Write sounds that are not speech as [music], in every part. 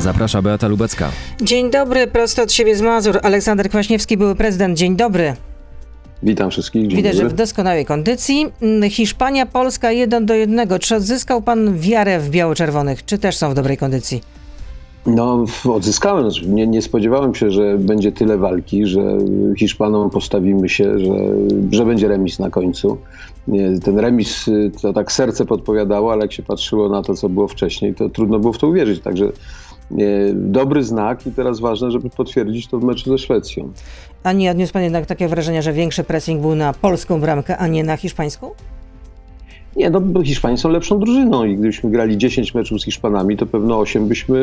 Zaprasza Beata Lubecka. Dzień dobry, prosto od siebie z Mazur. Aleksander Kwaśniewski, były prezydent. Dzień dobry. Witam wszystkich. Dzień Widać, dobry. że w doskonałej kondycji. Mm, Hiszpania, Polska 1 do 1. Czy odzyskał pan wiarę w biało-czerwonych? Czy też są w dobrej kondycji? No, odzyskałem. Znaczy, Nie, nie spodziewałem się, że będzie tyle walki, że Hiszpanom postawimy się, że, że będzie remis na końcu. Nie, Ten remis y, to tak serce podpowiadało, ale jak się patrzyło na to, co było wcześniej, to trudno było w to uwierzyć. Także dobry znak i teraz ważne, żeby potwierdzić to w meczu ze Szwecją. A nie odniósł pan jednak takie wrażenie, że większy pressing był na polską bramkę, a nie na hiszpańską? Nie, no Hiszpanie są lepszą drużyną i gdybyśmy grali 10 meczów z Hiszpanami, to pewno 8 byśmy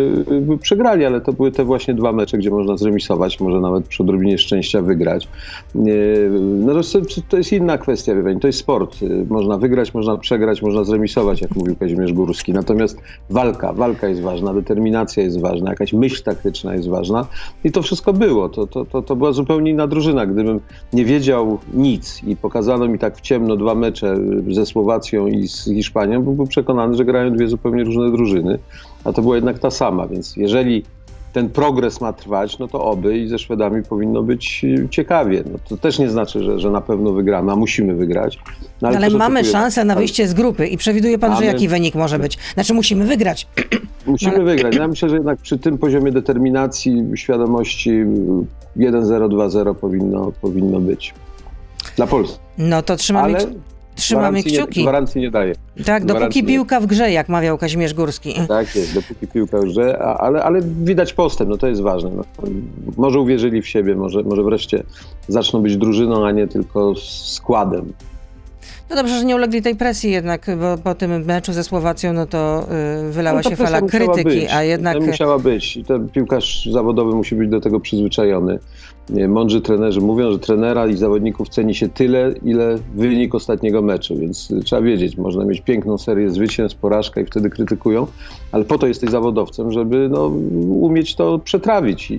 y, przegrali, ale to były te właśnie dwa mecze, gdzie można zremisować, może nawet przy odrobinie szczęścia wygrać. Y, No to, to jest inna kwestia, wie to jest sport. Y, Można wygrać, można przegrać, można zremisować, jak mówił Kazimierz Górski. Natomiast walka, walka jest ważna, determinacja jest ważna, jakaś myśl taktyczna jest ważna i to wszystko było. To, to, to, to była zupełnie inna drużyna. Gdybym nie wiedział nic i pokazano mi tak w ciemno dwa mecze ze Słowacją i z Hiszpanią, byłbym przekonany, że grają dwie zupełnie różne drużyny, a to była jednak ta sama, więc jeżeli ten progres ma trwać, no to oby i ze Szwedami powinno być y, ciekawie. No to też nie znaczy, że, że na pewno wygramy, a musimy wygrać. No, Ale, też mamy oczekuję- szansę na wyjście z grupy i przewiduje pan, że Mamy- jaki wynik może być? Znaczy musimy wygrać. [clears throat] Musimy wygrać. No Ja myślę, że jednak przy tym poziomie determinacji, świadomości y, 1-0, 2-0 powinno, powinno być. Dla Polski. No to trzymamy, Ale trzymamy gwarancji kciuki. Nie, gwarancji nie daje. Tak, dopóki nie. piłka w grze, jak mawiał Kazimierz Górski. [laughs] Tak jest, dopóki piłka że- a- ale, ale widać postęp, no to jest ważne. No. Może uwierzyli w siebie, może, może wreszcie zaczną być drużyną, a nie tylko składem. No dobrze, że nie ulegli tej presji jednak, bo po tym meczu ze Słowacją, no to y, wylała No się fala krytyki, być. a jednak... To musiała być. I ten piłkarz zawodowy musi być do tego przyzwyczajony. Mądrzy trenerzy mówią, że trenera i zawodników ceni się tyle, ile wynik ostatniego meczu, więc y, trzeba wiedzieć, można mieć piękną serię zwycięstw, porażka i wtedy krytykują, ale po to jesteś zawodowcem, żeby no, umieć to przetrawić i,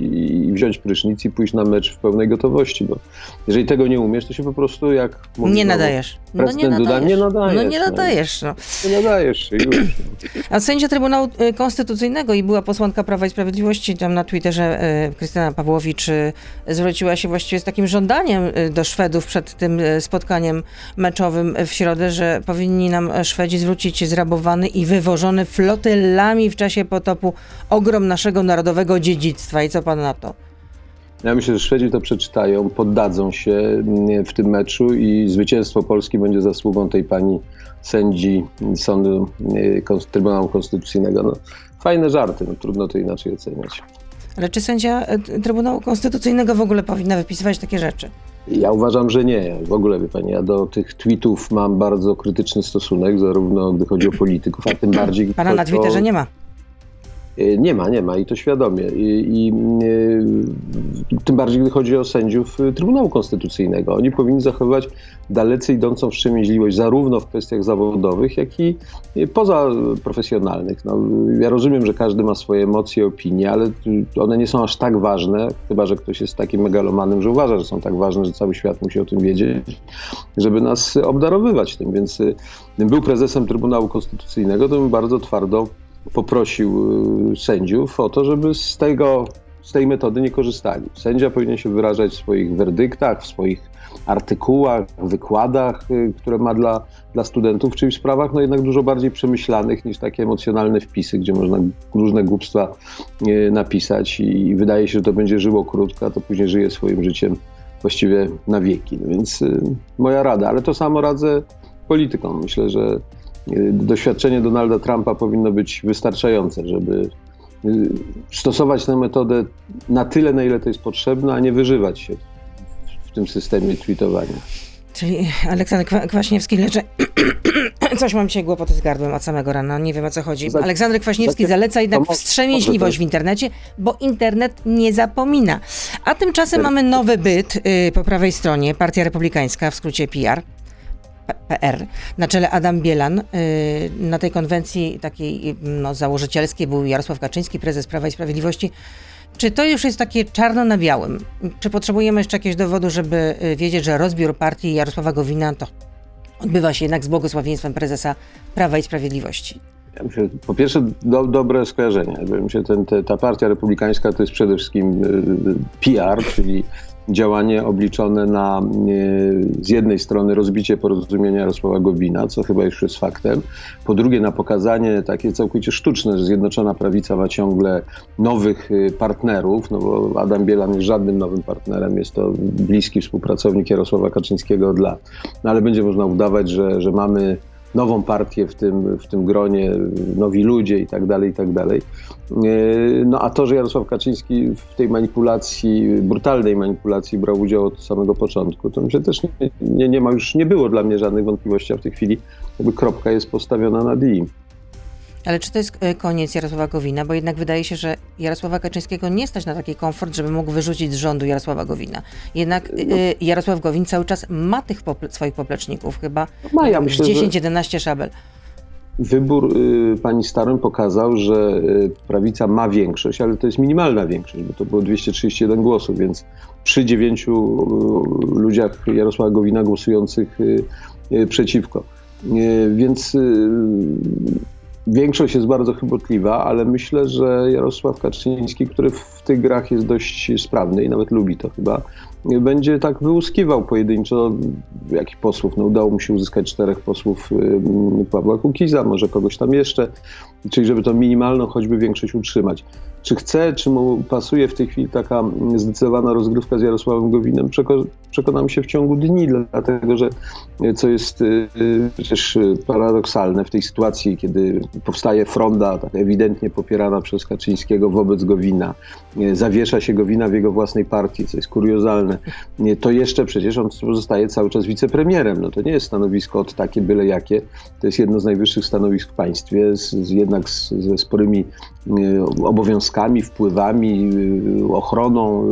i wziąć prysznic i pójść na mecz w pełnej gotowości, bo jeżeli tego nie umiesz, to się po prostu jak... mówi Nie nadajesz. No nie prezydent Duda, nadajesz. nie nadajesz. No nie nadajesz. No. Nie nadajesz się już. [clears throat] A sędzia Trybunału y, Konstytucyjnego i była posłanka Prawa i Sprawiedliwości, tam na Twitterze y, Krystyna Pawłowicz zwróciła się właściwie z takim żądaniem y, do Szwedów przed tym y, spotkaniem meczowym w środę, że powinni nam e, Szwedzi zwrócić zrabowany i wywożony flotylami w czasie potopu ogrom naszego narodowego dziedzictwa. I co pan na to? Ja myślę, że Szwedzi to przeczytają, poddadzą się mm, w tym meczu i zwycięstwo Polski będzie zasługą tej pani sędzi Sądu y, Kons- Trybunału Konstytucyjnego. No, fajne żarty, no, trudno to inaczej oceniać. Ale czy sędzia y, Trybunału Konstytucyjnego w ogóle powinna wypisywać takie rzeczy? Ja uważam, że nie. W ogóle, wie pani, ja do tych tweetów mam bardzo krytyczny stosunek, zarówno gdy chodzi o polityków, a tym bardziej... Pana na o- Twitterze nie ma. Y, Nie ma, nie ma i to świadomie. I, i y, tym bardziej, gdy chodzi o sędziów y, Trybunału Konstytucyjnego. Oni powinni zachowywać dalece idącą wstrzemięźliwość zarówno w kwestiach zawodowych, jak i pozaprofesjonalnych. No, ja rozumiem, że każdy ma swoje emocje, opinie, ale one nie są aż tak ważne, chyba że ktoś jest takim megalomanem, że uważa, że są tak ważne, że cały świat musi o tym wiedzieć, żeby nas obdarowywać tym. Więc gdybym był prezesem Trybunału Konstytucyjnego, to bym bardzo twardo poprosił y, sędziów o to, żeby z tego, z tej metody nie korzystali. Sędzia powinien się wyrażać w swoich werdyktach, w swoich artykułach, wykładach, y, które ma dla, dla studentów, czyli w sprawach no jednak dużo bardziej przemyślanych niż takie emocjonalne wpisy, gdzie można różne głupstwa y, napisać i wydaje się, że to będzie żyło krótko, a to później żyje swoim życiem właściwie na wieki. No więc moja rada, ale to samo radzę politykom. Myślę, że doświadczenie Donalda Trumpa powinno być wystarczające, żeby y, stosować tę metodę na tyle, na ile to jest potrzebne, a nie wyżywać się w- tym systemie tweetowania. Czyli Aleksander Kwa- Kwaśniewski leczy. [clears throat] Coś mam dzisiaj głupoty z gardłem od samego rana, nie wiem o co chodzi. Za- Aleksander Kwaśniewski za- zaleca jednak wstrzemięźliwość w internecie, bo internet nie zapomina. A tymczasem mamy nowy byt y, po prawej stronie, Partia Republikańska, w skrócie PR. PR. Na czele Adam Bielan. Y, Na tej konwencji takiej y, no, założycielskiej był Jarosław Kaczyński, prezes Prawa i Sprawiedliwości. Czy to już jest takie czarno na białym? Czy potrzebujemy jeszcze jakiegoś dowodu, żeby y, wiedzieć, że rozbiór partii Jarosława Gowina to odbywa się jednak z błogosławieństwem prezesa Prawa i Sprawiedliwości? Ja po pierwsze, do, dobre skojarzenie. Myślę, ten, te, ta partia republikańska to jest przede wszystkim PR, czyli działanie obliczone na z jednej strony rozbicie porozumienia Jarosława Gowina, co chyba już jest faktem, po drugie na pokazanie takie całkowicie sztuczne, że Zjednoczona Prawica ma ciągle nowych y, partnerów, no bo Adam Bielan jest żadnym nowym partnerem, jest to bliski współpracownik Jarosława Kaczyńskiego od lat. No ale będzie można udawać, że, że mamy nową partię w tym, w tym gronie, nowi ludzie i tak dalej, i tak dalej. E, no a to, że Jarosław Kaczyński w tej manipulacji, brutalnej manipulacji brał udział od samego początku, to myślę też nie, nie, nie ma już, nie było dla mnie żadnych wątpliwości, a w tej chwili jakby kropka jest postawiona nad i. Ale czy to jest e, koniec Jarosława Gowina? Bo jednak wydaje się, że Jarosława Kaczyńskiego nie stać na taki komfort, żeby mógł wyrzucić z rządu Jarosława Gowina. Jednak no. E, Jarosław Gowin cały czas ma tych pople swoich popleczników, chyba ma, ja myślę, 10-11 że... szabel. Wybór y, pani Starym pokazał, że y, prawica ma większość, ale to jest minimalna większość, bo to było 231 głosów, więc przy dziewięciu y, ludziach Jarosława Gowina głosujących y, y, przeciwko. Y, więc Większość jest bardzo chybotliwa, ale myślę, że Jarosław Kaczyński, który w tych grach jest dość sprawny i nawet lubi to chyba, będzie tak wyłuskiwał pojedynczo jakich posłów. No, udało mu się uzyskać czterech posłów Pawła Kukiza, może kogoś tam jeszcze, czyli żeby to minimalną choćby większość utrzymać. Czy chce, czy mu pasuje w tej chwili taka zdecydowana rozgrywka z Jarosławem Gowinem, przekonam się w ciągu dni, dlatego że co jest y, przecież paradoksalne w tej sytuacji, kiedy powstaje fronda tak ewidentnie popierana przez Kaczyńskiego wobec Gowina, zawiesza się Gowina w jego własnej partii, co jest kuriozalne, to jeszcze przecież on pozostaje cały czas wicepremierem. No to nie jest stanowisko od takie byle jakie, to jest jedno z najwyższych stanowisk w państwie, z, jednak z, ze sporymi y, wpływami, y, ochroną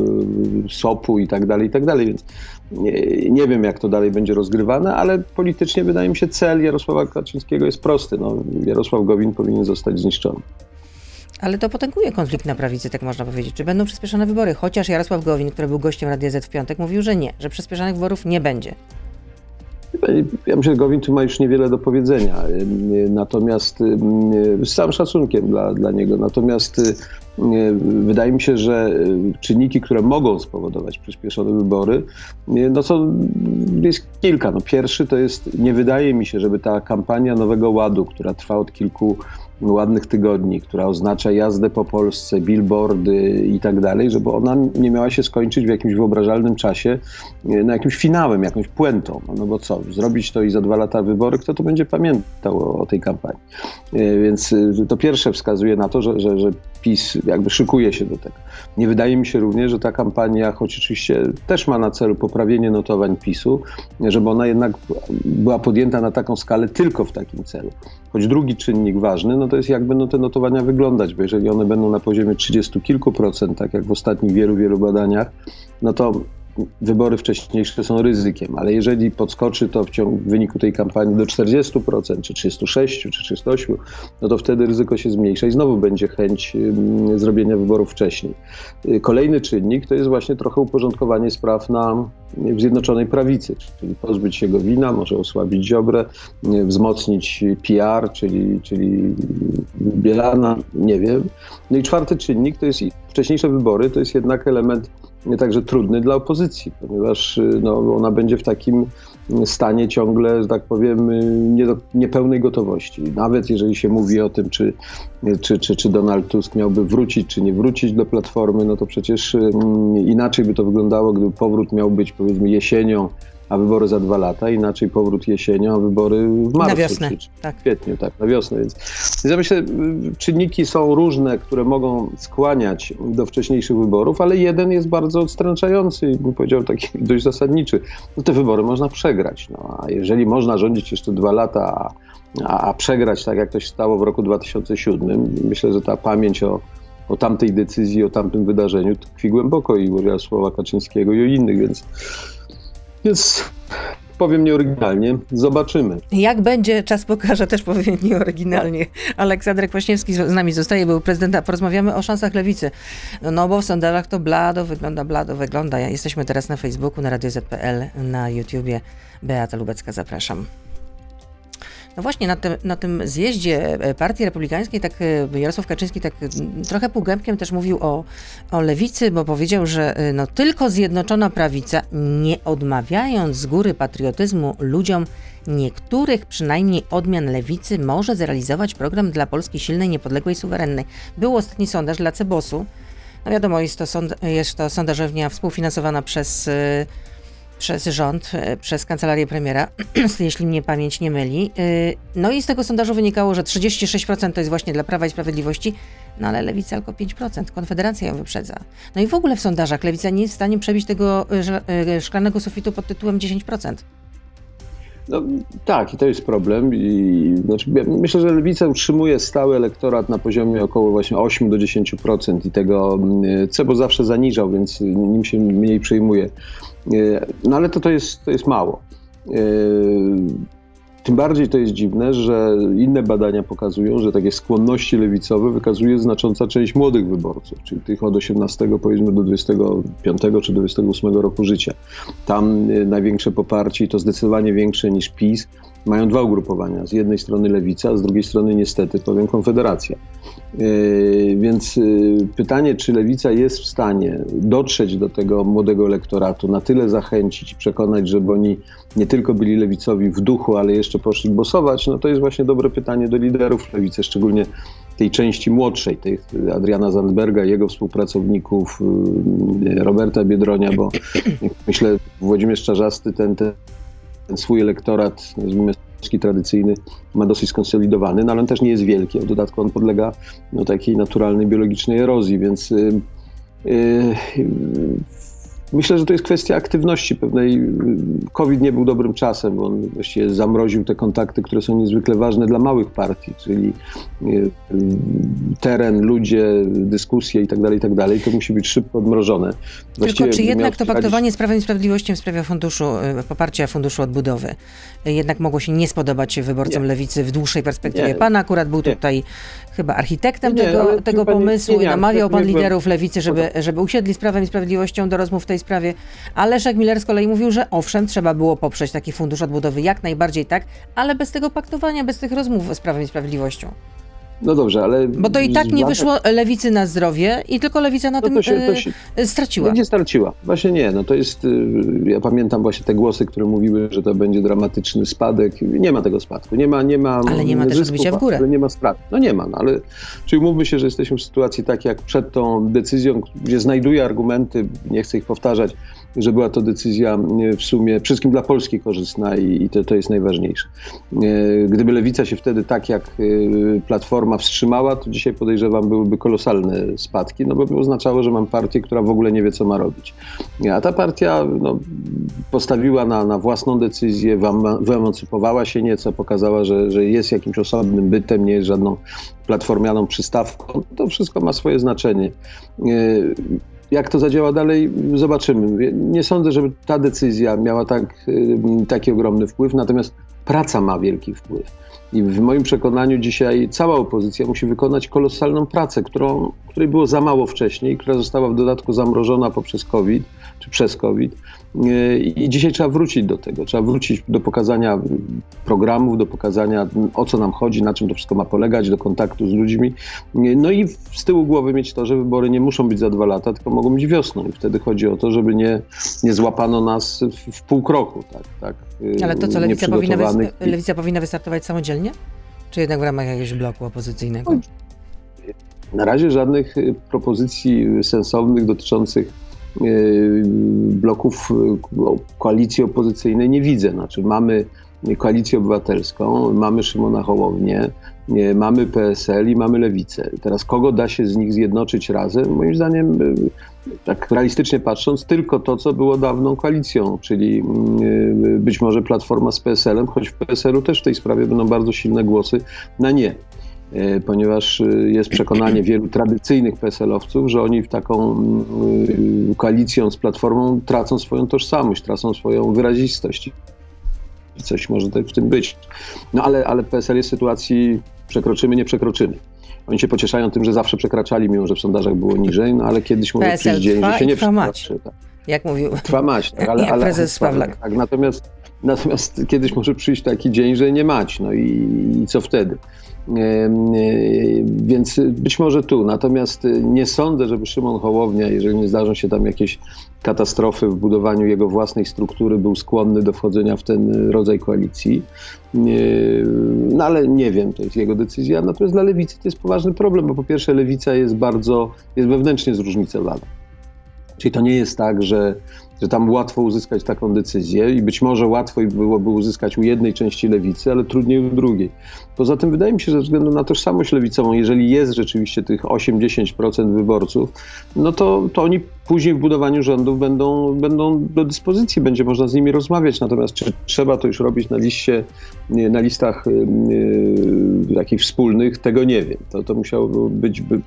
y, SOP-u i tak tak dalej. Więc nie, nie, wiem, jak to dalej będzie rozgrywane, ale politycznie wydaje mi się cel Jarosława Kaczyńskiego jest prosty. No, Jarosław Gowin powinien zostać zniszczony. Ale to potęguje konflikt na prawicy, tak można powiedzieć. Czy będą przyspieszone wybory? Chociaż Jarosław Gowin, który był gościem Radia Z w piątek, mówił, że nie, że przyspieszonych wyborów nie będzie. Ja myślę, że Gowin tu ma już niewiele do powiedzenia. Natomiast z całym szacunkiem dla, dla niego. Natomiast wydaje mi się, że czynniki, które mogą spowodować przyspieszone wybory, no to jest kilka. No pierwszy to jest, nie wydaje mi się, żeby ta kampania Nowego Ładu, która trwa od kilku ładnych tygodni, która oznacza jazdę po Polsce, billboardy i tak dalej, żeby ona nie miała się skończyć w jakimś wyobrażalnym czasie na jakimś finałem, jakąś puentą. No bo co, zrobić to i za dwa lata wybory, kto to będzie pamiętał o, o tej kampanii? E, więc e, to pierwsze wskazuje na to, że, że, że PiS jakby szykuje się do tego. Nie wydaje mi się również, że ta kampania, choć oczywiście też ma na celu poprawienie notowań PiSu, żeby ona jednak była podjęta na taką skalę tylko w takim celu. Choć drugi czynnik ważny, no to jest jak będą te notowania wyglądać, bo jeżeli one będą na poziomie 30 kilku procent, tak jak w ostatnich wielu, wielu badaniach, no to wybory wcześniejsze są ryzykiem, ale jeżeli podskoczy to w, ciągu, w wyniku tej kampanii do 40%, czy 36, czy 38%, no to wtedy ryzyko się zmniejsza i znowu będzie chęć zrobienia wyborów wcześniej. Y, kolejny czynnik to jest właśnie trochę uporządkowanie spraw na, w Zjednoczonej Prawicy, czyli pozbyć się go wina, może osłabić Ziobrę, y, wzmocnić PR, czyli, czyli Bielana, nie wiem. No i czwarty czynnik to jest wcześniejsze wybory, to jest jednak element także trudny dla opozycji, ponieważ y, no, ona będzie w takim stanie ciągle, że tak powiem, y, nie do, niepełnej gotowości. Nawet jeżeli się mówi o tym, czy, czy, czy, czy Donald Tusk miałby wrócić, czy nie wrócić do Platformy, no to przecież mm, inaczej by to wyglądało, gdyby powrót miał być powiedzmy jesienią a wybory za dwa lata, inaczej powrót jesienią, a wybory w marcu. Na wiosnę, czy, czy tak. W kwietniu, tak, na wiosnę. Więc, więc ja myślę, czynniki są różne, które mogą skłaniać do wcześniejszych wyborów, ale jeden jest bardzo odstręczający i bym powiedział taki [laughs] dość zasadniczy. No te wybory można przegrać. No, a jeżeli można rządzić jeszcze dwa lata, a, a przegrać tak jak to się stało w roku 2007, myślę, że ta pamięć o o tamtej decyzji, o tamtym wydarzeniu tkwi głęboko i Jarosława Kaczyńskiego i o innych, więc więc powiem nieoryginalnie, zobaczymy. Jak będzie, czas pokaże, też powiem nieoryginalnie. Aleksander Kwaśniewski z nami zostaje, był prezydenta. Porozmawiamy o szansach lewicy. No bo w sondażach to blado wygląda, blado wygląda. Jesteśmy teraz na Facebooku, na Radio ZPL, na YouTubie. Beata Lubecka, zapraszam. No właśnie, na tym, na tym zjeździe e, Partii Republikańskiej tak e, Jarosław Kaczyński tak trochę półgębkiem też mówił o, o lewicy, bo powiedział, że no, tylko zjednoczona prawica, nie odmawiając z góry patriotyzmu ludziom niektórych przynajmniej odmian lewicy, może zrealizować program dla Polski silnej, niepodległej, suwerennej. Był ostatni sondaż dla Cebosu. No wiadomo, jest to, sond jest to sondażownia współfinansowana przez przez rząd, e, przez kancelarię premiera, [clears throat] jeśli mnie pamięć nie myli. E, no i z tego sondażu wynikało, że 36% to jest właśnie dla Prawa i Sprawiedliwości, no ale Lewica tylko 5%, Konfederacja ją wyprzedza. No i w ogóle w sondażach Lewica nie jest w stanie przebić tego e, szklanego sufitu pod tytułem 10%. No, tak, i to jest problem. I, znaczy, myślę, że Lewica utrzymuje stały elektorat na poziomie około właśnie 8 do 10% i tego mm, CEBO zawsze zaniżał, więc nim się mniej przejmuje. E, no ale to, to, jest, to jest mało. E, tym bardziej to jest dziwne, że inne badania pokazują, że takie skłonności lewicowe wykazuje znacząca część młodych wyborców, czyli tych od 18 powiedzmy do 25 czy 28 roku życia. Tam e, największe poparcie to zdecydowanie większe niż PiS mają dwa ugrupowania. Z jednej strony lewica, a z drugiej strony niestety powiem Konfederacja. Więc yy, pytanie, czy lewica jest w stanie dotrzeć do tego młodego elektoratu, na tyle zachęcić i przekonać, żeby oni nie tylko byli lewicowi w duchu, ale jeszcze poszli głosować, no to jest właśnie dobre pytanie do liderów lewicy, szczególnie tej części młodszej, tej Adriana Zandberga, jego współpracowników, yy, Roberta Biedronia, bo myślę, Włodzimierz Czarzasty ten, ten, swój elektorat, nazwijmy tradycyjny ma dosyć skonsolidowany, no ale on też nie jest wielki. W dodatku on podlega no, takiej naturalnej, biologicznej erozji, więc yy, yy, Myślę, że to jest kwestia aktywności pewnej. COVID nie był dobrym czasem, bo on właściwie zamroził te kontakty, które są niezwykle ważne dla małych partii, czyli e, teren, ludzie, dyskusje itd., tak itd. Tak to musi być szybko odmrożone. Właściwie Tylko czy jednak to paktowanie z Prawem i Sprawiedliwością w sprawie funduszu, e, poparcia Funduszu Odbudowy e, jednak mogło się nie spodobać wyborcom nie. Lewicy w dłuższej perspektywie? Nie. Pan akurat był nie. tutaj chyba architektem tego, tego pomysłu i namawiał pan liderów Lewicy, żeby, żeby usiedli z Prawem i Sprawiedliwością do rozmów w tej sprawie. A Miller z kolei mówił, że owszem, trzeba było poprzeć taki fundusz odbudowy, jak najbardziej tak, ale bez tego paktowania, bez tych rozmów z Prawem i Sprawiedliwością. No dobrze, ale. Bo to i tak nie wyszło lewicy na zdrowie i tylko lewica na no tym się, to się, e, straciła. Nie straciła. Właśnie nie. No to jest. Y, ja pamiętam właśnie te głosy, które mówiły, że to będzie dramatyczny spadek. Nie ma tego spadku. Nie ma. Nie ma ale nie ma też odbicia w górę. Ale nie ma strat. No nie ma. No ale czyli mówmy się, że jesteśmy w sytuacji tak jak przed tą decyzją, gdzie znajduję argumenty, nie chcę ich powtarzać że była to decyzja e, w sumie wszystkim dla Polski korzystna i to, to jest najważniejsze. E, gdyby Lewica się wtedy tak jak e, Platforma wstrzymała, to dzisiaj podejrzewam byłyby kolosalne spadki, no bo by oznaczało, że mam partię, która w ogóle nie wie, co ma robić. A ta partia no, postawiła na, na własną decyzję, wyemancypowała się nieco, pokazała, że, że jest jakimś osobnym bytem, nie jest żadną platformianą przystawką. To wszystko ma swoje znaczenie. Jak to zadziała dalej, zobaczymy. Nie sądzę, żeby ta decyzja miała tak, y, taki ogromny wpływ, natomiast praca ma wielki wpływ. I w moim przekonaniu dzisiaj cała opozycja musi wykonać kolosalną pracę, którą, której było za mało wcześniej, która została w dodatku zamrożona poprzez COVID czy przez COVID. I dzisiaj trzeba wrócić do tego, trzeba wrócić do pokazania programów, do pokazania o co nam chodzi, na czym to wszystko ma polegać, do kontaktu z ludźmi. No i z tyłu głowy mieć to, że wybory nie muszą być za dwa lata, tylko mogą być wiosną. I wtedy chodzi o to, żeby nie, nie złapano nas w, w pół kroku. Tak, tak, Ale to co, lewica powinna, lewica powinna wystartować samodzielnie? Czy jednak w ramach jakiegoś bloku opozycyjnego? Na razie żadnych propozycji sensownych dotyczących Y, bloków y, koalicji opozycyjnej nie widzę. Znaczy mamy Koalicję Obywatelską, mamy Szymona Hołownię, y, mamy PSL i mamy Lewicę. Teraz kogo da się z nich zjednoczyć razem? Moim zdaniem, tak realistycznie patrząc, tylko to, co było dawną koalicją, czyli być może Platforma z PSL-em, choć w PSL-u też w tej sprawie będą bardzo silne głosy na nie. E, ponieważ e, jest przekonanie wielu tradycyjnych PSL-owców, że oni w taką mm, koalicją z Platformą tracą swoją tożsamość, tracą swoją wyrazistość. Coś może w tym być. No ale, ale PSL jest w sytuacji przekroczymy, nie przekroczymy. Oni się pocieszają tym, że zawsze przekraczali, mimo że w sondażach było niżej, no ale kiedyś może PSL przyjść dzień, że się nie przekroczy. Tak. Jak mówił trwa mać, tak, ale, [laughs] ale, prezes Pawlak. Tak, natomiast Natomiast kiedyś może przyjść taki dzień, że nie mać, no i, i co wtedy? Więc być może tu. Natomiast nie sądzę, żeby Szymon Hołownia, jeżeli nie zdarzą się tam jakieś katastrofy w budowaniu jego własnej struktury, był skłonny do wchodzenia w ten rodzaj koalicji. No ale nie wiem, to jest jego decyzja. Natomiast dla lewicy to jest poważny problem, bo po pierwsze lewica jest bardzo, jest wewnętrznie zróżnicowana. Czyli to nie jest tak, że że tam łatwo uzyskać taką decyzję i być może łatwo byłoby uzyskać u jednej części lewicy, ale trudniej u drugiej. Poza tym wydaje mi się, że ze względu na tożsamość lewicową, jeżeli jest rzeczywiście tych 8-10% wyborców, no to, to oni później w budowaniu rządów będą, będą do dyspozycji, będzie można z nimi rozmawiać. Natomiast czy trzeba to już robić na liście, na listach yy, takich wspólnych, tego nie wiem. To, to musiało być by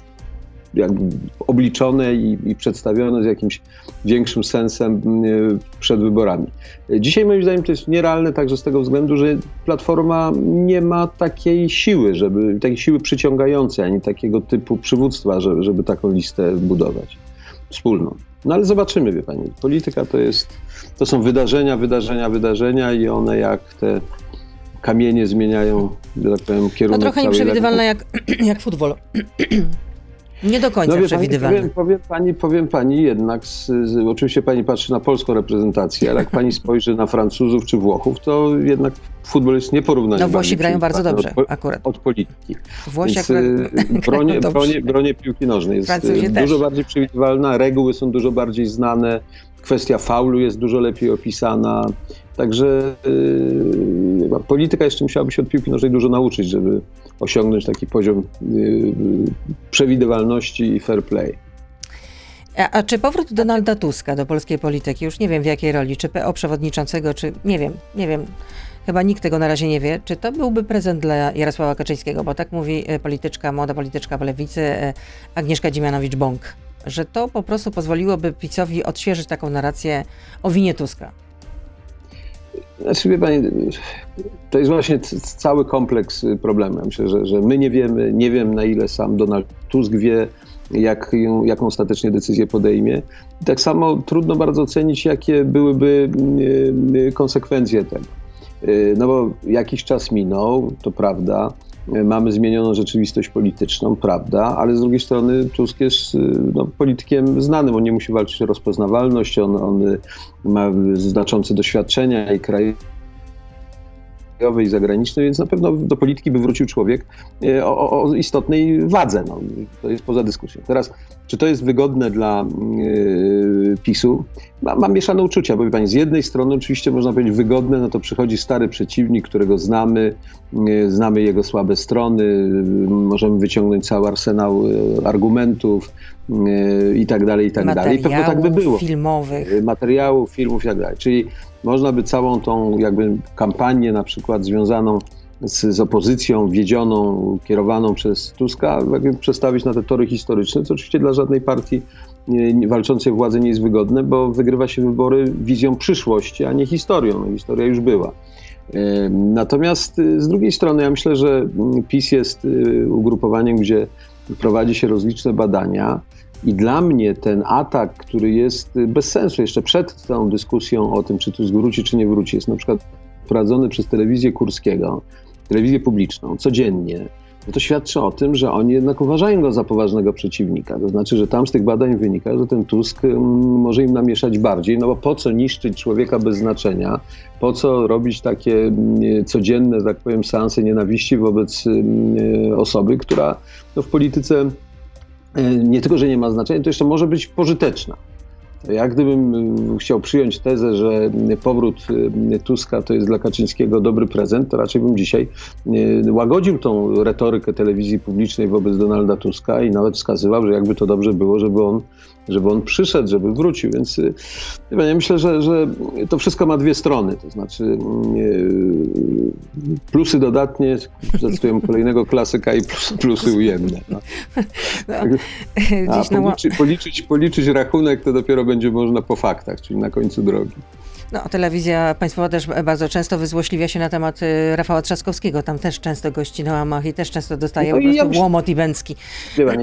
jakby obliczone i, i, przedstawione z jakimś większym sensem mm, przed wyborami. Dzisiaj moim zdaniem to jest nierealne także z tego względu, że Platforma nie ma takiej siły, żeby, takiej siły przyciągającej, ani takiego typu przywództwa, żeby, żeby taką listę budować wspólną. No ale zobaczymy, wie pani. Polityka to jest, to są wydarzenia, wydarzenia, wydarzenia i one jak te kamienie zmieniają, że tak powiem, kierunek. No trochę nieprzewidywalne jak, [clears throat] jak futbol. [clears throat] Nie do końca no, przewidywalne. Powiem, powiem, pani, powiem pani jednak, z, z, oczywiście pani patrzy na polską reprezentację, ale jak pani spojrzy na Francuzów czy Włochów, to jednak futbol jest nieporównany. No Włosi grają bardzo dobrze, od, akurat. Od polityki. Włosi Więc, akurat [laughs] bronie, bronie, bronie piłki nożnej jest Francuzi dużo też. bardziej przewidywalna, reguły są dużo bardziej znane, kwestia faulu jest dużo lepiej opisana, Także yy, polityka jeszcze musiałaby się od piłki nożnej dużo nauczyć, żeby osiągnąć taki poziom yy, przewidywalności i fair play. A, a, czy powrót Donalda Tuska do polskiej polityki, już nie wiem w jakiej roli, czy PO przewodniczącego, czy nie wiem, nie wiem, chyba nikt tego na razie nie wie, czy to byłby prezent dla Jarosława Kaczyńskiego, bo tak mówi e, polityczka, młoda polityczka w lewicy e, Agnieszka Dziemianowicz-Bąk, że to po prostu pozwoliłoby PiSowi odświeżyć taką narrację o winie Tuska. Znaczy, wie pani, to jest właśnie cały kompleks problemów. Myślę, że, że my nie wiemy, nie wiem na ile sam Donald Tusk wie, jak, jaką ostatecznie decyzję podejmie. Tak samo trudno bardzo ocenić, jakie byłyby y, konsekwencje tego. Y, no bo jakiś czas minął, to prawda, mamy zmienioną rzeczywistość polityczną, prawda, ale z drugiej strony Tusk jest y, no, politykiem znanym, on nie musi walczyć o rozpoznawalność, on, on ma znaczące doświadczenia i kraj krajowej i zagranicznej, więc na pewno do polityki by wrócił człowiek o, o istotnej wadze. No, to jest poza dyskusją. Teraz, czy to jest wygodne dla yy, PiSu? Mam, mieszane uczucia, bo pani, z jednej strony oczywiście można powiedzieć wygodne, no to przychodzi stary przeciwnik, którego znamy, yy, znamy jego słabe strony, yy, możemy wyciągnąć cały arsenał argumentów, i tak dalej, i tak dalej. I pewno tak by było. filmowych. Materiałów, filmów i tak dalej. Czyli można by całą tą jakby kampanię na przykład związaną z, z opozycją wiedzioną, kierowaną przez Tuska, jakby przestawić na te tory historyczne, co oczywiście dla żadnej partii walczącej władzy nie jest wygodne, bo wygrywa się wybory wizją przyszłości, a nie historią. No, historia już była. Natomiast y, z drugiej strony ja myślę, że mm, PiS jest y, ugrupowaniem, gdzie prowadzi się rozliczne badania, i dla mnie ten atak, który jest bez sensu, jeszcze przed tą dyskusją o tym, czy tu zwróci, czy nie wróci, jest na przykład prowadzony przez telewizję Kurskiego, telewizję publiczną, codziennie, no to świadczy o tym, że oni jednak uważają go za poważnego przeciwnika. To znaczy, że tam z tych badań wynika, że ten Tusk mm, może im namieszać bardziej, no bo po co niszczyć człowieka bez znaczenia, po co robić takie mm, codzienne, tak powiem, seanse nienawiści wobec mm, osoby, która no, w polityce E, nie tylko, że nie ma znaczenia, to jeszcze może być pożyteczna. Ja gdybym e, chciał przyjąć tezę, że powrót e, Tuska to jest dla Kaczyńskiego dobry prezent, to raczej bym dzisiaj łagodził tą retorykę telewizji publicznej wobec Donalda Tuska i nawet wskazywał, że jakby to dobrze było, żeby on żeby on przyszedł, żeby wrócił. Więc y, ja myślę, że, że to wszystko ma dwie strony. To znaczy y, plusy dodatnie, zacytuję kolejnego klasyka i plusy ujemne. No. [laughs] No, A policzy, policzyć, policzyć rachunek to dopiero będzie można po faktach, czyli na końcu drogi. No, telewizja państwowa też bardzo często wyzłośliwia się na temat y, Rafała Trzaskowskiego. Tam też często gości na łamach i też często dostaje no po prostu ja łomot i bęcki.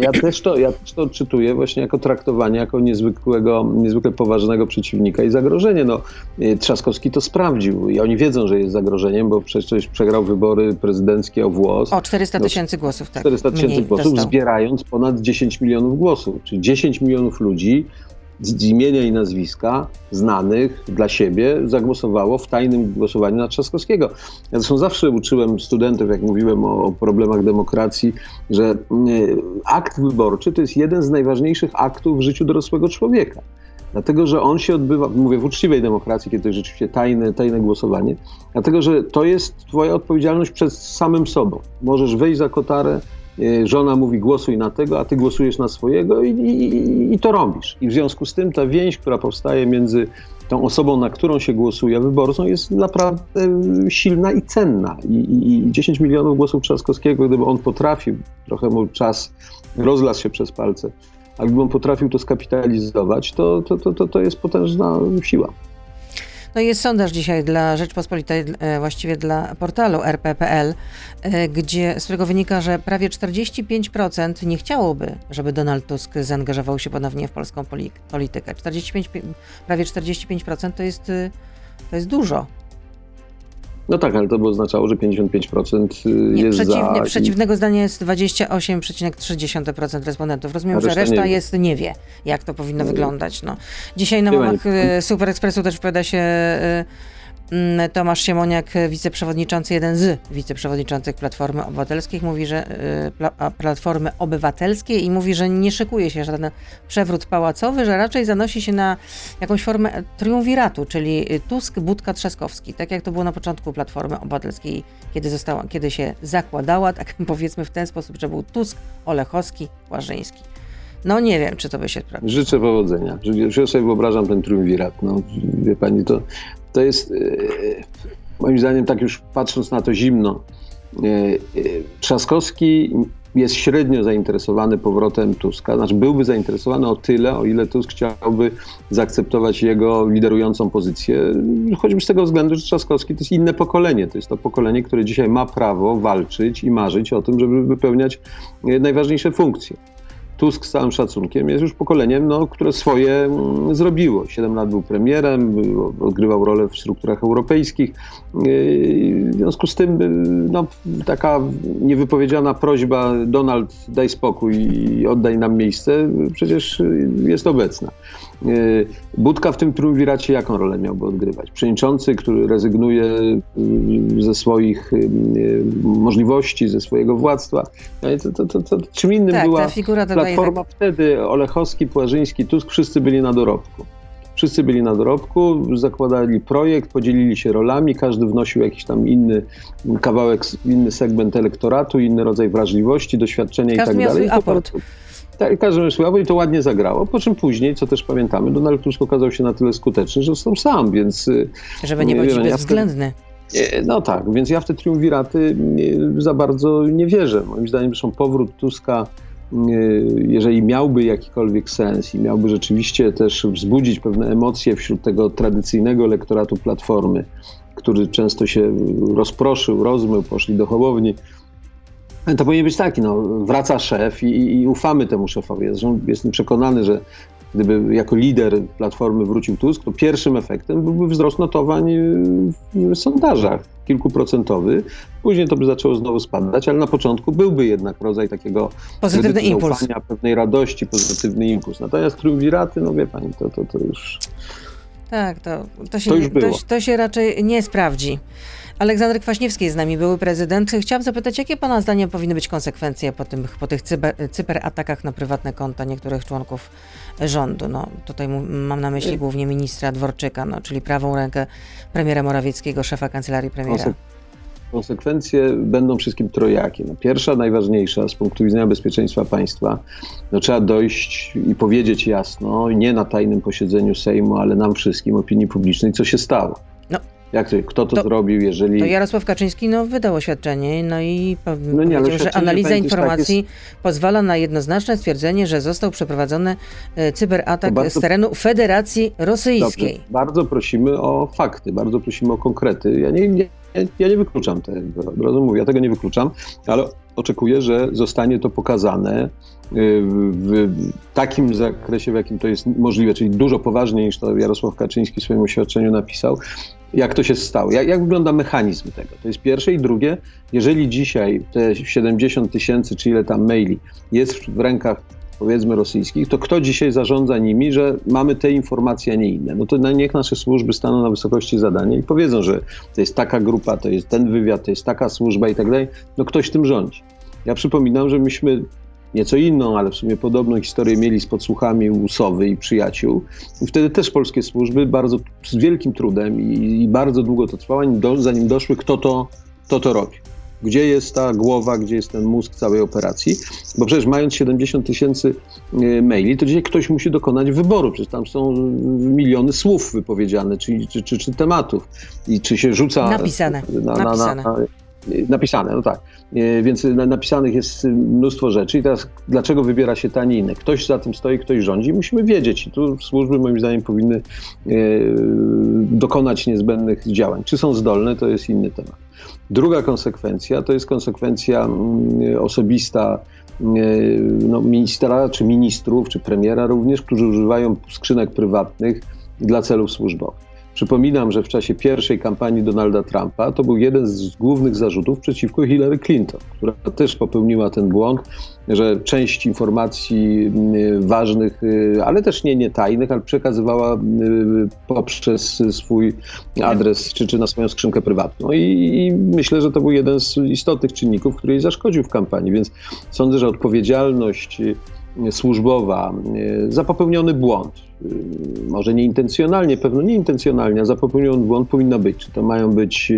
Ja też, to, ja też to odczytuję właśnie jako traktowanie, jako niezwykłego, niezwykle poważnego przeciwnika i zagrożenie. No, y, Trzaskowski to sprawdził i oni wiedzą, że jest zagrożeniem, bo przecież przegrał wybory prezydenckie o włos. O 400 no, tysięcy no, głosów, tak. 400 tysięcy głosów, dostał. zbierając ponad 10 milionów głosów, czyli 10 milionów ludzi z imienia i nazwiska znanych dla siebie zagłosowało w tajnym głosowaniu na Trzaskowskiego. Ja zresztą zawsze uczyłem studentów, jak mówiłem o, o problemach demokracji, że y, akt wyborczy to jest jeden z najważniejszych aktów w życiu dorosłego człowieka. Dlatego, że on się odbywa, mówię w uczciwej demokracji, kiedy to jest rzeczywiście tajne, tajne głosowanie, dlatego, że to jest twoja odpowiedzialność przed samym sobą. Możesz wejść za kotarę, żona mówi głosuj na tego, a ty głosujesz na swojego i, i, i, to robisz. I w związku z tym ta więź, która powstaje między tą osobą, na którą się głosuje, wyborcą jest naprawdę silna i cenna. I, i 10 milionów głosów Trzaskowskiego, gdyby on potrafił, trochę mu czas rozlasł się przez palce, a gdyby on potrafił to skapitalizować, to, to, to, to jest potężna siła. No jest sondaż dzisiaj dla Rzeczpospolitej, e, właściwie dla portalu rp.pl, e, gdzie, z którego wynika, że prawie 45% nie chciałoby, żeby Donald Tusk zaangażował się ponownie w polską politykę. 45, prawie 45% to jest, e, to jest dużo. No tak, ale to by oznaczało, że 55% nie, jest za... Przeciwnego zdania jest 28,3% respondentów. Rozumiem, reszta że reszta nie jest nie wie, jak to powinno nie wyglądać. No. Dzisiaj na łamach Super Expressu też wypowiada się Mm, Tomasz Siemoniak, wiceprzewodniczący, jeden z wiceprzewodniczących Platformy Obywatelskiej, mówi, że y, Platformy Obywatelskiej i mówi, że nie szykuje się żaden przewrót pałacowy, że raczej zanosi się na jakąś formę triumviratu, czyli Tusk, Budka, Trzaskowski, tak jak to było na początku Platformy Obywatelskiej, kiedy, została, kiedy się zakładała, tak [laughs] powiedzmy w ten sposób, że był Tusk, Olechowski, Łażyński. No nie wiem, czy to by się sprawdziło. Życzę powodzenia. Ja sobie wyobrażam ten triumvirat. No, wie pani, to, to jest e, moim zdaniem, tak już patrząc na to zimno, e, e, Trzaskowski jest średnio zainteresowany powrotem Tuska. Znaczy byłby zainteresowany o tyle, o ile Tusk chciałby zaakceptować jego liderującą pozycję, choćby z tego względu, że Trzaskowski to jest inne pokolenie. To jest to pokolenie, które dzisiaj ma prawo walczyć i marzyć o tym, żeby wypełniać najważniejsze funkcje. Tusk z całym szacunkiem jest już pokoleniem, no, które swoje mm, zrobiło. Siedem lat był premierem, odgrywał rolę w strukturach europejskich. Yy, w związku z tym no, taka niewypowiedziana prośba Donald daj spokój i oddaj nam miejsce przecież jest obecna. Yy, Budka w tym trójwiracie jaką rolę miałby odgrywać? Przewodniczący, który rezygnuje yy, ze swoich możliwości, ze swojego władztwa. No to, to, to, czym innym tak, była Platforma wtedy, Olechowski, Płażyński, Tusk, wszyscy byli na dorobku. Wszyscy byli na dorobku, zakładali projekt, podzielili się rolami, każdy wnosił jakiś tam inny kawałek, inny segment elektoratu, inny rodzaj wrażliwości, doświadczenia każdy i tak dalej. Aport. Tak, każdy miał swój i to ładnie zagrało. Po czym później, co też pamiętamy, Donald Tusk okazał się na tyle skuteczny, że został sam, więc... Y, Żeby nie być bezwzględny. No tak, więc ja w te triumviraty za bardzo nie wierzę. Moim zdaniem zresztą powrót Tuska Y, jeżeli miałby jakikolwiek sens i miałby rzeczywiście też wzbudzić pewne emocje wśród tego tradycyjnego lektoratu Platformy, który często się rozproszył, rozmył, poszli do Hołowni, to powinien być taki, no, wraca szef i, i ufamy temu szefowi. Zresztą jestem przekonany, że gdyby jako lider Platformy wrócił Tusk, to pierwszym efektem byłby wzrost notowań w sondażach, kilkuprocentowy. Później to by zaczęło znowu spadać, ale na początku byłby jednak rodzaj takiego pozytywny impuls. pewnej radości, pozytywny impuls. Natomiast triumviraty, no wie pani, to, to, to już... Tak, to, to, się, to. To, to się raczej nie sprawdzi. Aleksander Kwaśniewski jest z nami, były prezydent. Chciałam zapytać, jakie Pana zdaniem powinny być konsekwencje po, tym, po tych cyber, cyberatakach na prywatne konta niektórych członków rządu? No, tutaj mam na myśli głównie ministra Dworczyka, no, czyli prawą rękę premiera Morawieckiego, szefa kancelarii premiera. Konsekwencje będą wszystkim trojakie. No, pierwsza, najważniejsza z punktu widzenia bezpieczeństwa państwa, no, trzeba dojść i powiedzieć jasno, nie na tajnym posiedzeniu Sejmu, ale nam wszystkim, opinii publicznej, co się stało. No Jak to, kto to, to, zrobił, jeżeli... To Jarosław Kaczyński no, wydał oświadczenie, no i no nie, powiedział, że analiza informacji pozwala na jednoznaczne stwierdzenie, że został przeprowadzony e, cyberatak bardzo... z terenu Federacji Rosyjskiej. Dobrze. Bardzo prosimy o fakty, bardzo prosimy o konkrety. Ja nie, nie, ja nie wykluczam tego, rozumiem, ja tego nie wykluczam, ale oczekuję, że zostanie to pokazane y, w takim zakresie, w jakim to jest możliwe, czyli dużo poważniej niż to Jarosław Kaczyński w swoim oświadczeniu napisał, jak to się stało, jak, jak wygląda mechanizm tego. To jest pierwsze i drugie, jeżeli dzisiaj te 70 tysięcy czy ile tam maili jest w rękach powiedzmy rosyjskich, to kto dzisiaj zarządza nimi, że mamy te informacje, a nie inne? No to niech nasze służby staną na wysokości zadania i powiedzą, że to jest taka grupa, to jest ten wywiad, to jest taka służba i tak dalej. No ktoś tym rządzi. Ja przypominam, że myśmy nieco inną, ale w sumie podobną historię mieli z podsłuchami Łusowy i przyjaciół. I wtedy też polskie służby bardzo z wielkim trudem i, i bardzo długo to trwało, zanim doszły, kto to, kto to robi. Gdzie jest ta głowa, gdzie jest ten mózg całej operacji? Bo przecież mając 70 tysięcy e, maili, to dzisiaj ktoś musi dokonać wyboru. Przecież tam są miliony słów wypowiedziane, czy, czy, czy, czy tematów. I czy się rzuca. Napisane. Na, na, napisane. Na, napisane, no tak. E, więc napisanych jest mnóstwo rzeczy. I teraz dlaczego wybiera się ta, nie inne? Ktoś za tym stoi, ktoś rządzi. Musimy wiedzieć. I tu służby moim zdaniem powinny e, dokonać niezbędnych działań. Czy są zdolne, to jest inny temat. Druga konsekwencja to jest konsekwencja mm, osobista mm, no, ministra, czy ministrów, czy premiera również, którzy używają skrzynek prywatnych dla celów służbowych. Przypominam, że w czasie pierwszej kampanii Donalda Trumpa to był jeden z głównych zarzutów przeciwko Hillary Clinton, która też popełniła ten błąd, że część informacji mm, ważnych, y, ale też nie, nie tajnych, ale przekazywała y, poprzez swój adres czy, czy na swoją skrzynkę prywatną. I, I, myślę, że to był jeden z istotnych czynników, który jej zaszkodził w kampanii, więc sądzę, że odpowiedzialność służbowa za popełniony błąd, może nieintencjonalnie, pewno nieintencjonalnie, a za popełniony błąd powinna być. Czy to mają być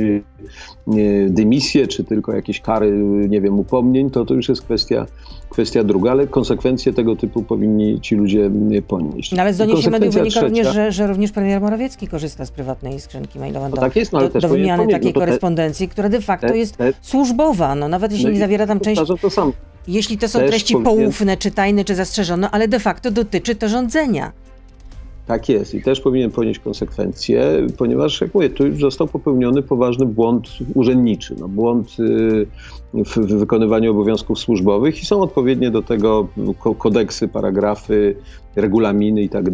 dymisje, czy tylko jakieś kary, nie wiem, upomnień, to to już jest kwestia, kwestia druga, ale konsekwencje tego typu powinni ci ludzie ponieść. No ale z doniesień mediów wynika również, że, że również premier Morawiecki korzysta z prywatnej skrzynki mailowej no tak jest, no, ale do, też do wymiany takiej no korespondencji, te, która de facto te, jest te, służbowa, no nawet jeśli no nie zawiera tam części... Jeśli to są Też treści powinien... poufne, czy tajne, czy zastrzeżone, ale de facto dotyczy to rządzenia. Tak jest i też powinien ponieść konsekwencje, ponieważ, jak mówię, tu już został popełniony poważny błąd urzędniczy, no, błąd y, w wykonywaniu obowiązków służbowych i są odpowiednie do tego kodeksy, paragrafy, regulaminy i tak.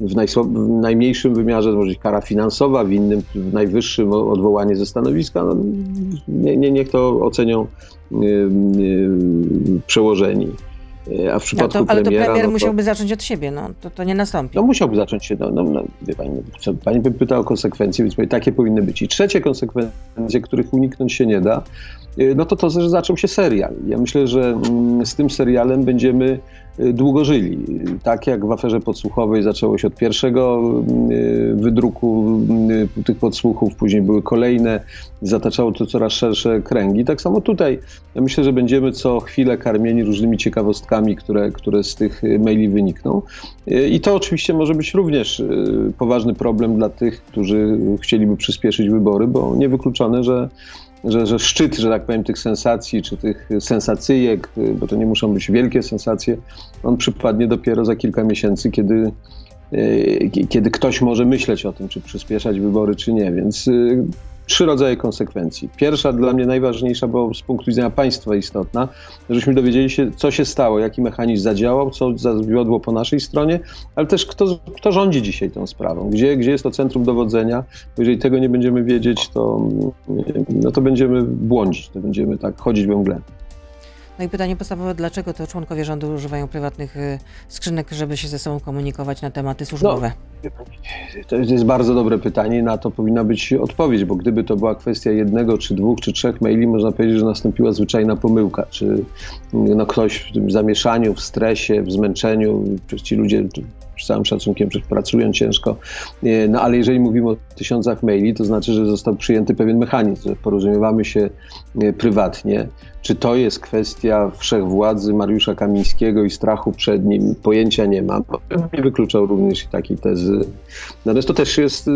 W, w, najmniejszym wymiarze może być kara finansowa, w innym, w najwyższym odwołanie ze stanowiska. No, nie, nie, niech to ocenią przełożeni. E, a w przypadku no to, ale premiera, to premier no to, musiałby zacząć od siebie, no to, to nie nastąpi. No musiałby zacząć się, no, no, no wie pani, co, pani by pytała o konsekwencje, więc mówię, takie powinny być. I trzecie konsekwencje, których uniknąć się nie da, e, no to to, że zaczął się serial. Ja myślę, że mm, z tym serialem będziemy długo żyli. Tak jak w aferze podsłuchowej zaczęło się od pierwszego wydruku tych podsłuchów, później były kolejne, zataczało to coraz szersze kręgi. Tak samo tutaj. Ja myślę, że będziemy co chwilę karmieni różnymi ciekawostkami, które, które z tych maili wynikną. I to oczywiście może być również y, poważny problem dla tych, którzy chcieliby przyspieszyć wybory, bo niewykluczone, że że, że szczyt, że tak powiem, tych sensacji, czy tych sensacyjek, y, bo to nie muszą być wielkie sensacje, on przypadnie dopiero za kilka miesięcy, kiedy, y, kiedy ktoś może myśleć o tym, czy przyspieszać wybory, czy nie. Więc trzy rodzaje konsekwencji. Pierwsza, dla mnie najważniejsza, bo z punktu widzenia państwa istotna, żebyśmy dowiedzieli się, co się stało, jaki mechanizm zadziałał, co zawiodło po naszej stronie, ale też kto, kto rządzi dzisiaj tą sprawą, gdzie, gdzie jest to centrum dowodzenia. Bo jeżeli tego nie będziemy wiedzieć, to, no to będziemy błądzić, to będziemy tak chodzić we mgle. No i pytanie podstawowe, dlaczego to członkowie rządu używają prywatnych y, skrzynek, żeby się ze sobą komunikować na tematy służbowe? No, to jest bardzo dobre pytanie, na to powinna być odpowiedź, bo gdyby to była kwestia jednego, czy dwóch, czy trzech maili, można powiedzieć, że nastąpiła zwyczajna pomyłka, czy no, ktoś w tym zamieszaniu, w stresie, w zmęczeniu, ci ludzie z całym szacunkiem, że pracują ciężko, no ale jeżeli mówimy o tysiącach maili, to znaczy, że został przyjęty pewien mechanizm, że porozumiewamy się prywatnie, czy to jest kwestia wszechwładzy Mariusza Kamińskiego i strachu przed nim? Pojęcia nie mam. Nie wykluczał również takiej tezy. Natomiast to też jest y,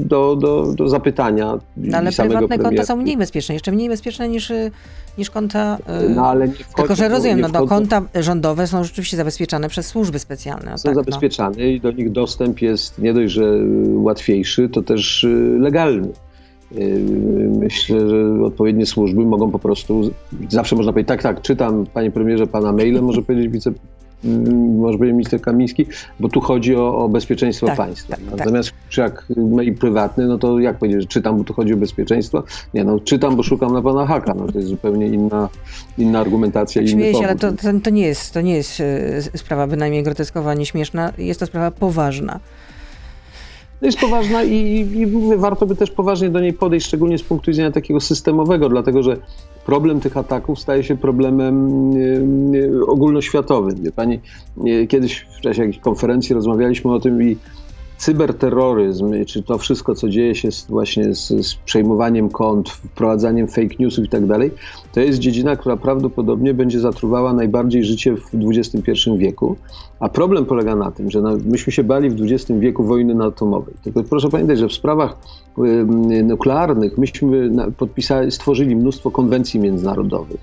do, do, do zapytania no, ale prywatne konta są mniej bezpieczne, jeszcze mniej bezpieczne niż, niż konta... No, ale nie wchodzi, tylko, że rozumiem, no, no, konta rządowe są rzeczywiście zabezpieczane przez służby specjalne. No, są tak, no. zabezpieczane no. i do nich dostęp jest nie dość, że łatwiejszy, to też legalny. Myślę, że odpowiednie służby mogą po prostu, zawsze można powiedzieć, tak, tak, czytam panie premierze pana maile, może powiedzieć wice, może powiedzieć minister Kamiński, bo tu chodzi o, o bezpieczeństwo tak, państwa. Tak, tak. Natomiast tak. jak mail prywatny, no to jak powiedzieć, że czytam, bo tu chodzi o bezpieczeństwo? Nie, no czytam, bo szukam na pana haka, no to jest zupełnie inna, inna argumentacja. Tak, śmieję się, ale to, to, to, nie jest, to nie jest e, sprawa bynajmniej groteskowa, ani śmieszna, jest to sprawa poważna jest poważna i, i warto by też poważnie do niej podejść, szczególnie z punktu widzenia takiego systemowego, dlatego że problem tych ataków staje się problemem ogólnoświatowym. Wie pani, kiedyś w czasie jakiejś konferencji rozmawialiśmy o tym i cyberterroryzm, czy to wszystko, co dzieje się z, właśnie z, z przejmowaniem kont, wprowadzaniem fake newsów i tak dalej, to jest dziedzina, która prawdopodobnie będzie zatruwała najbardziej życie w XXI wieku. A problem polega na tym, że myśmy się bali w XX wieku wojny atomowej. Tylko proszę pamiętać, że w sprawach y, nuklearnych myśmy podpisali, stworzyli mnóstwo konwencji międzynarodowych.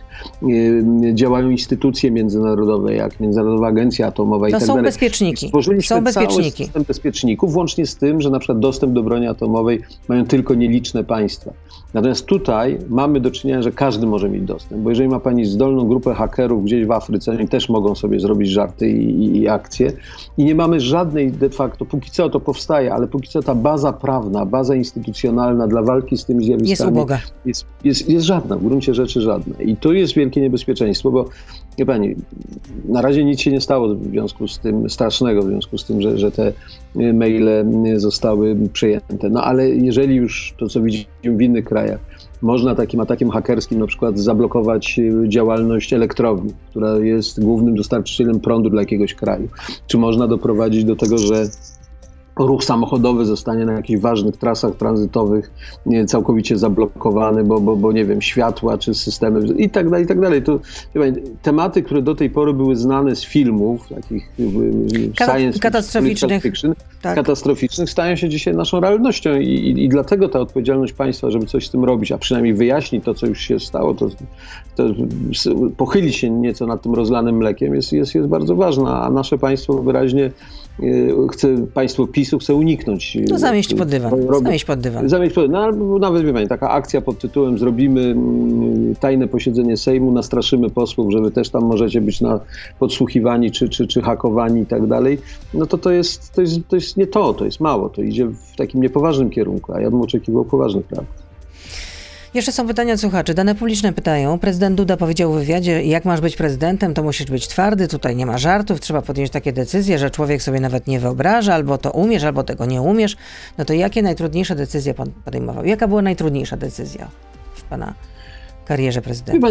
Działają instytucje międzynarodowe, jak Międzynarodowa Agencja Atomowa i tak są dalej. Bezpieczniki. Stworzyliśmy są bezpieczniki. cały system bezpieczników, włącznie z tym, że na przykład dostęp do broni atomowej mają tylko nieliczne państwa. Natomiast tutaj mamy do czynienia, że każdy może mieć dostęp, bo jeżeli ma pani zdolną grupę hakerów gdzieś w Afryce, oni też mogą sobie zrobić żarty i, i akcje i nie mamy żadnej de facto, póki co to powstaje, ale póki co ta baza prawna, baza instytucjonalna dla walki z tymi zjawiskami jest uboga. Jest, jest, jest żadna, w gruncie rzeczy żadna. I tu jest wielkie niebezpieczeństwo, bo wie pani, na razie nic się nie stało w związku z tym, strasznego w związku z tym, że, że te maile zostały przejęte. No ale jeżeli już to, co widzimy w innych krajach, można takim atakiem hakerskim na przykład zablokować y, działalność elektrowni, która jest głównym dostarczycielem prądu dla jakiegoś kraju. Czy można doprowadzić do tego, że ruch samochodowy zostanie na jakichś ważnych trasach tranzytowych całkowicie zablokowany, bo, bo, bo nie wiem, światła czy systemy i tak dalej, i tak dalej. To, tematy, które do tej pory były znane z filmów, takich y, y, science katastroficznych, fiction, tak. katastroficznych, stają się dzisiaj naszą realnością I, i, i, dlatego ta odpowiedzialność państwa, żeby coś z tym robić, a przynajmniej wyjaśnić to, co już się stało, to, to pochylić się nieco nad tym rozlanym mlekiem jest, jest, jest bardzo ważna, a nasze państwo wyraźnie y, chce, państwo PiSu chce uniknąć. No zamieść pod dywan. Zamieść pod dywan. Zamieść pod, no, nawet wie pani, taka akcja pod tytułem zrobimy mm, tajne posiedzenie Sejmu, nastraszymy posłów, że wy też tam możecie być na, podsłuchiwani czy, czy, czy hakowani i tak dalej, no to to jest, to, jest, to jest nie to, to jest mało, to idzie w takim niepoważnym kierunku, a ja bym oczekiwał poważnych praw. Jeszcze są pytania od słuchaczy. Dane publiczne pytają. Prezydent Duda powiedział w wywiadzie, jak masz być prezydentem, to musisz być twardy, tutaj nie ma żartów, trzeba podjąć takie decyzje, że człowiek sobie nawet nie wyobraża, albo to umiesz, albo tego nie umiesz. No to jakie najtrudniejsze decyzje pan podejmował? Jaka była najtrudniejsza decyzja w pana karierze prezydenta?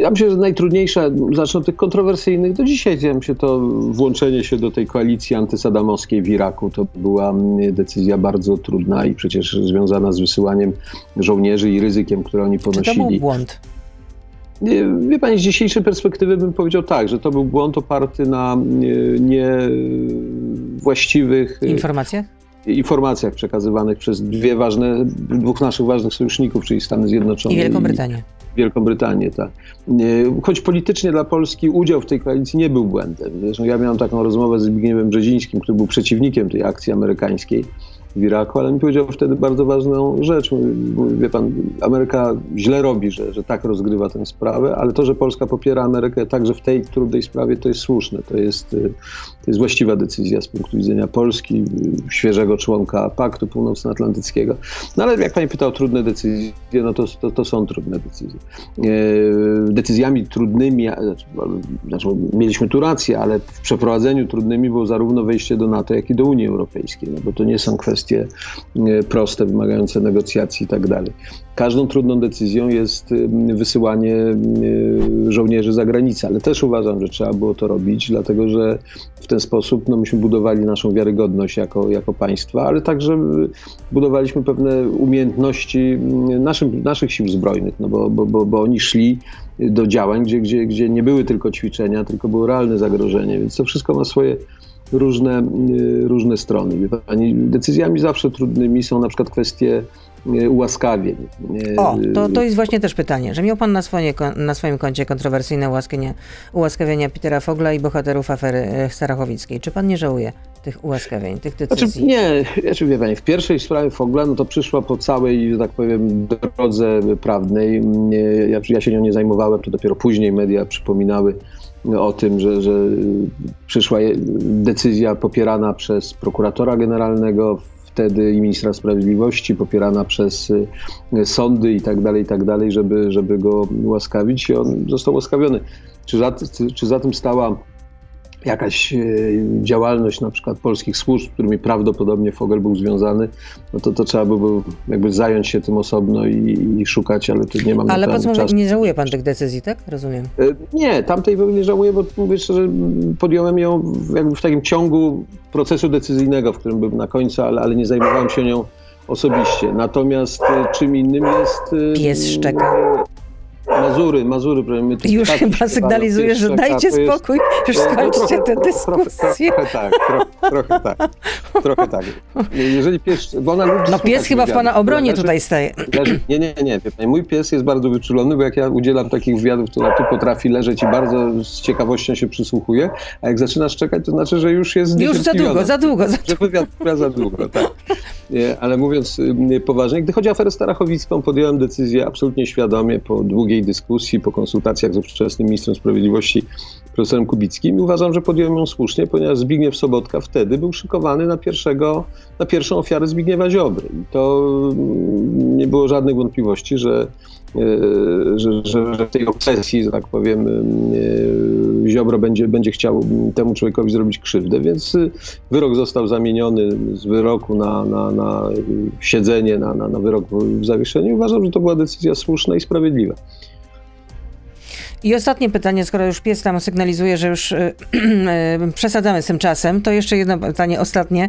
Ja myślę, że najtrudniejsza, zacznę od tych kontrowersyjnych, do dzisiaj ja myślę, to włączenie się do tej koalicji antysadamowskiej w Iraku to była mm, decyzja bardzo trudna i przecież związana z wysyłaniem żołnierzy i ryzykiem, które oni ponosili. Czy to był błąd? Wie pani, z dzisiejszej perspektywy bym powiedział tak, że to był błąd oparty na niewłaściwych nie informacjach? informacjach przekazywanych przez dwie ważne, dwóch naszych ważnych sojuszników, czyli Stany Zjednoczone i Wielką Brytanię. Wielką Brytanię, tak. Choć politycznie dla Polski udział w tej koalicji nie był błędem. Zresztą ja miałem taką rozmowę z Zbigniewem Brzezińskim, który był przeciwnikiem tej akcji amerykańskiej w Iraku, ale mi powiedział wtedy bardzo ważną rzecz. Wie pan, Ameryka źle robi, że, że tak rozgrywa tę sprawę, ale to, że Polska popiera Amerykę także w tej trudnej sprawie, to jest słuszne. To jest, to jest właściwa decyzja z punktu widzenia Polski, świeżego członka Paktu Północnoatlantyckiego. No ale jak pani pyta o trudne decyzje, no to, to, to są trudne decyzje. E, decyzjami trudnymi, znaczy, znaczy, mieliśmy tu rację, ale w przeprowadzeniu trudnymi było zarówno wejście do NATO, jak i do Unii Europejskiej, no bo to nie są kwestie e, proste, wymagające negocjacji i tak dalej. Każdą trudną decyzją jest wysyłanie żołnierzy za granicę, ale też uważam, że trzeba było to robić, dlatego że w ten sposób no, myśmy budowali naszą wiarygodność jako, jako państwa, ale także budowaliśmy pewne umiejętności naszym, naszych sił zbrojnych, no bo, bo, bo, bo oni szli do działań, gdzie, gdzie, gdzie nie były tylko ćwiczenia, tylko było realne zagrożenie, więc to wszystko ma swoje różne, różne strony. Decyzjami zawsze trudnymi są na przykład kwestie ułaskawień. O, to, to jest właśnie też pytanie, że miał pan na, swoje, na swoim koncie kontrowersyjne ułaskawienia Petera Fogla i bohaterów afery Starachowickiej. Czy pan nie żałuje tych ułaskawień, tych decyzji? Znaczy, nie, znaczy, wie pani, w pierwszej sprawie Fogla, no to przyszła po całej, że tak powiem, drodze prawnej. Ja, ja się nią nie zajmowałem, to dopiero później media przypominały o tym, że, że przyszła decyzja popierana przez prokuratora generalnego wtedy i ministra sprawiedliwości, popierana przez sądy i tak dalej, i tak dalej, żeby, żeby go łaskawić i on został łaskawiony. Czy za, czy za tym stała jakaś e, działalność na przykład polskich służb, z którymi prawdopodobnie Fogel był związany, no to, to trzeba by było jakby zająć się tym osobno i, i szukać, ale tu nie mam Ale pan czasu. nie żałuje pan tych decyzji, tak? Rozumiem. E, nie, tamtej nie żałuję, bo mówię szczerze, podjąłem ją jakby w takim ciągu procesu decyzyjnego, w którym byłem na końcu, ale, ale nie zajmowałem się nią osobiście. Natomiast e, czym innym jest... Pies szczeka. Mazury, Mazury. My już chyba sygnalizuje, że dajcie spokój, już skończcie tę dyskusję. Trochę, trochę tak, trochę, tak, trochę tak. Jeżeli pies, bo ona lubi No pies chyba w pana obronie tutaj staje. Nie, nie, nie, nie. Mój pies jest bardzo wyczulony, bo jak ja udzielam takich wywiadów, to na tu potrafi leżeć i bardzo z ciekawością się przysłuchuje, a jak zaczyna szczekać, to znaczy, że już jest Już za długo, za długo. Za długo. Wywiad trwa za długo, tak. Nie, ale mówiąc poważnie, gdy chodzi o aferę Starachowicką, podjąłem decyzję absolutnie świadomie po długiej dyskusji, po konsultacjach z ówczesnym ministrem sprawiedliwości profesorem Kubickim i uważam, że podjąłem ją słusznie, ponieważ Zbigniew Sobotka wtedy był szykowany na, pierwszego, na pierwszą ofiarę Zbigniewa Ziobry. I to mm, nie było żadnych wątpliwości, że, e, że, że, że tej obsesji, że tak powiem, e, Ziobro będzie, będzie chciał temu człowiekowi zrobić krzywdę, więc wyrok został zamieniony z wyroku na, na, na siedzenie, na, na, na wyrok w zawieszeniu. Uważam, że to była decyzja słuszna i sprawiedliwa. I ostatnie pytanie, skoro już pies tam sygnalizuje, że już yy, yy, [clears throat] przesadzamy z tym czasem, to jeszcze jedno pytanie, ostatnie.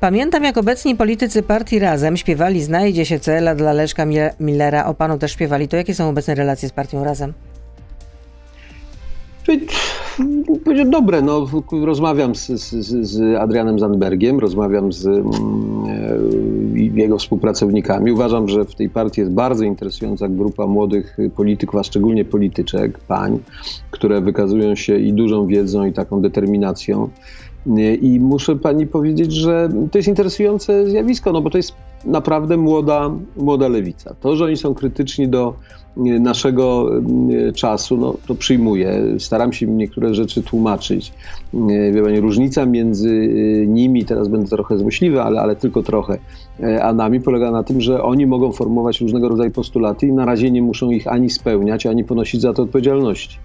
Pamiętam, jak obecni politycy partii Razem śpiewali Znajdzie się cela dla Leszka Millera, o panu też śpiewali. To jakie są obecne relacje z partią Razem? Dobre, no, rozmawiam z, z, z Adrianem Zandbergiem, rozmawiam z mm, e, jego współpracownikami. Uważam, że w tej partii jest bardzo interesująca grupa młodych polityków, a szczególnie polityczek, pań, które wykazują się i dużą wiedzą, i taką determinacją. I muszę pani powiedzieć, że to jest interesujące zjawisko, no bo to jest naprawdę młoda, młoda lewica. To, że oni są krytyczni do naszego e, czasu, no, to przyjmuję. Staram się niektóre rzeczy tłumaczyć. Wie pani, różnica między nimi, teraz będę trochę złośliwy, ale, ale tylko trochę, a nami polega na tym, że oni mogą formułować różnego rodzaju postulaty i na razie nie muszą ich ani spełniać, ani ponosić za to odpowiedzialności.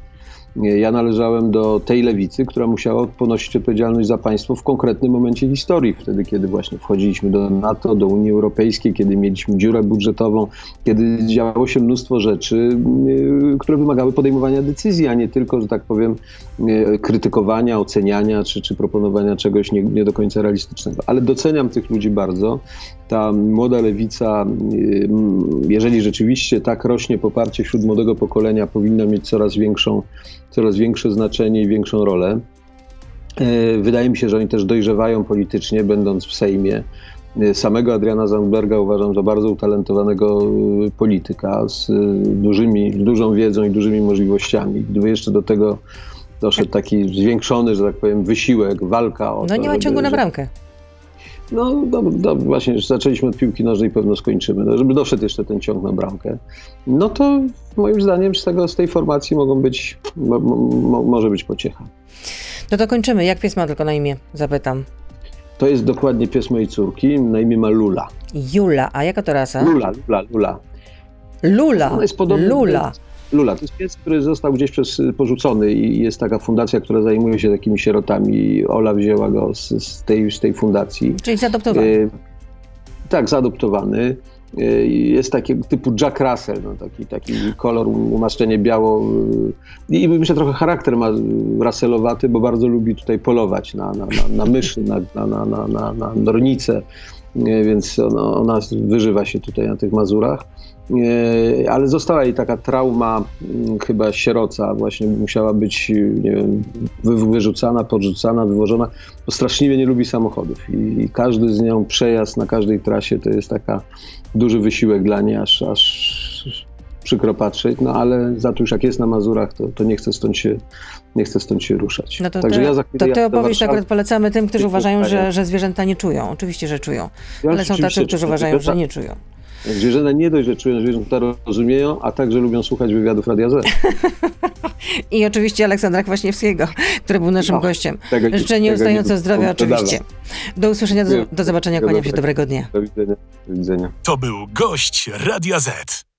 Ja należałem do tej lewicy, która musiała ponosić odpowiedzialność za państwo w konkretnym momencie historii, wtedy kiedy właśnie wchodziliśmy do NATO, do Unii Europejskiej, kiedy mieliśmy dziurę budżetową, kiedy działo się mnóstwo rzeczy, y, które wymagały podejmowania decyzji, a nie tylko, że tak powiem, y, krytykowania, oceniania czy, czy proponowania czegoś nie, nie do końca realistycznego. Ale doceniam tych ludzi bardzo. Ta młoda lewica, y, jeżeli rzeczywiście tak rośnie poparcie wśród młodego pokolenia, powinna mieć coraz większą coraz większe znaczenie i większą rolę. E, wydaje mi się, że oni też dojrzewają politycznie, będąc w Sejmie. E, samego Adriana Zandberga uważam za bardzo utalentowanego e, polityka z dużymi, dużą wiedzą i dużymi możliwościami. Gdyby jeszcze do tego doszedł taki zwiększony, że tak powiem, wysiłek, walka o No nie ma ciągu na bramkę. No, no, no, właśnie, zaczęliśmy od piłki nożnej, pewno skończymy. No, żeby doszedł jeszcze ten ciąg na bramkę, no to moim zdaniem z, tego, z tej formacji mogą być, mo, mo, może być pociecha. No to kończymy. Jak pies ma tylko na imię? Zapytam. To jest dokładnie pies mojej córki. Na imię ma Lula. Jula. A jaka to rasa? Lula, Lula, Lula. Lula. Ona jest podobna. Lula. Lula. To jest pies, który został gdzieś przez, porzucony i jest taka fundacja, która zajmuje się takimi sierotami. Ola wzięła go z, z tej, z tej fundacji. Czyli zaadoptowany. E, tak, zaadoptowany. E, jest taki typu Jack Russell, no, taki, taki kolor, umaszczenie biało. E, I myślę, trochę charakter ma Russellowaty, bo bardzo lubi tutaj polować na, na, na, na myszy, na, na, na, na, na nornice. Więc ona, ona wyżywa się tutaj na tych Mazurach. Ale została jej taka trauma, mm, chyba sieroca, właśnie musiała być nie wiem, wyrzucana, podrzucana, wywożona, bo straszliwie nie lubi samochodów i, każdy z nią przejazd na każdej trasie to jest taka duży wysiłek dla niej, aż, aż przykro patrzeć, no ale za to już jak jest na Mazurach, to, to nie chce stąd się nie chcę stąd się ruszać. No to Także ty, ja za to ty opowieść akurat polecamy tym, którzy uważają, że, że zwierzęta nie czują. Oczywiście, że czują. Ja ale są tacy, którzy uważają, że nie czują. Zwierzęta nie dość, że czują, zwierzęta rozumieją, a także lubią słuchać wywiadów Radia Z. [laughs] I oczywiście Aleksandra Kwaśniewskiego, który był naszym no, gościem. Tego, Życzę nieustająco zdrowia oczywiście. Do usłyszenia, do, do zobaczenia, kłaniam się, dobrego dnia. Do widzenia. Do widzenia. To był gość Radia Z.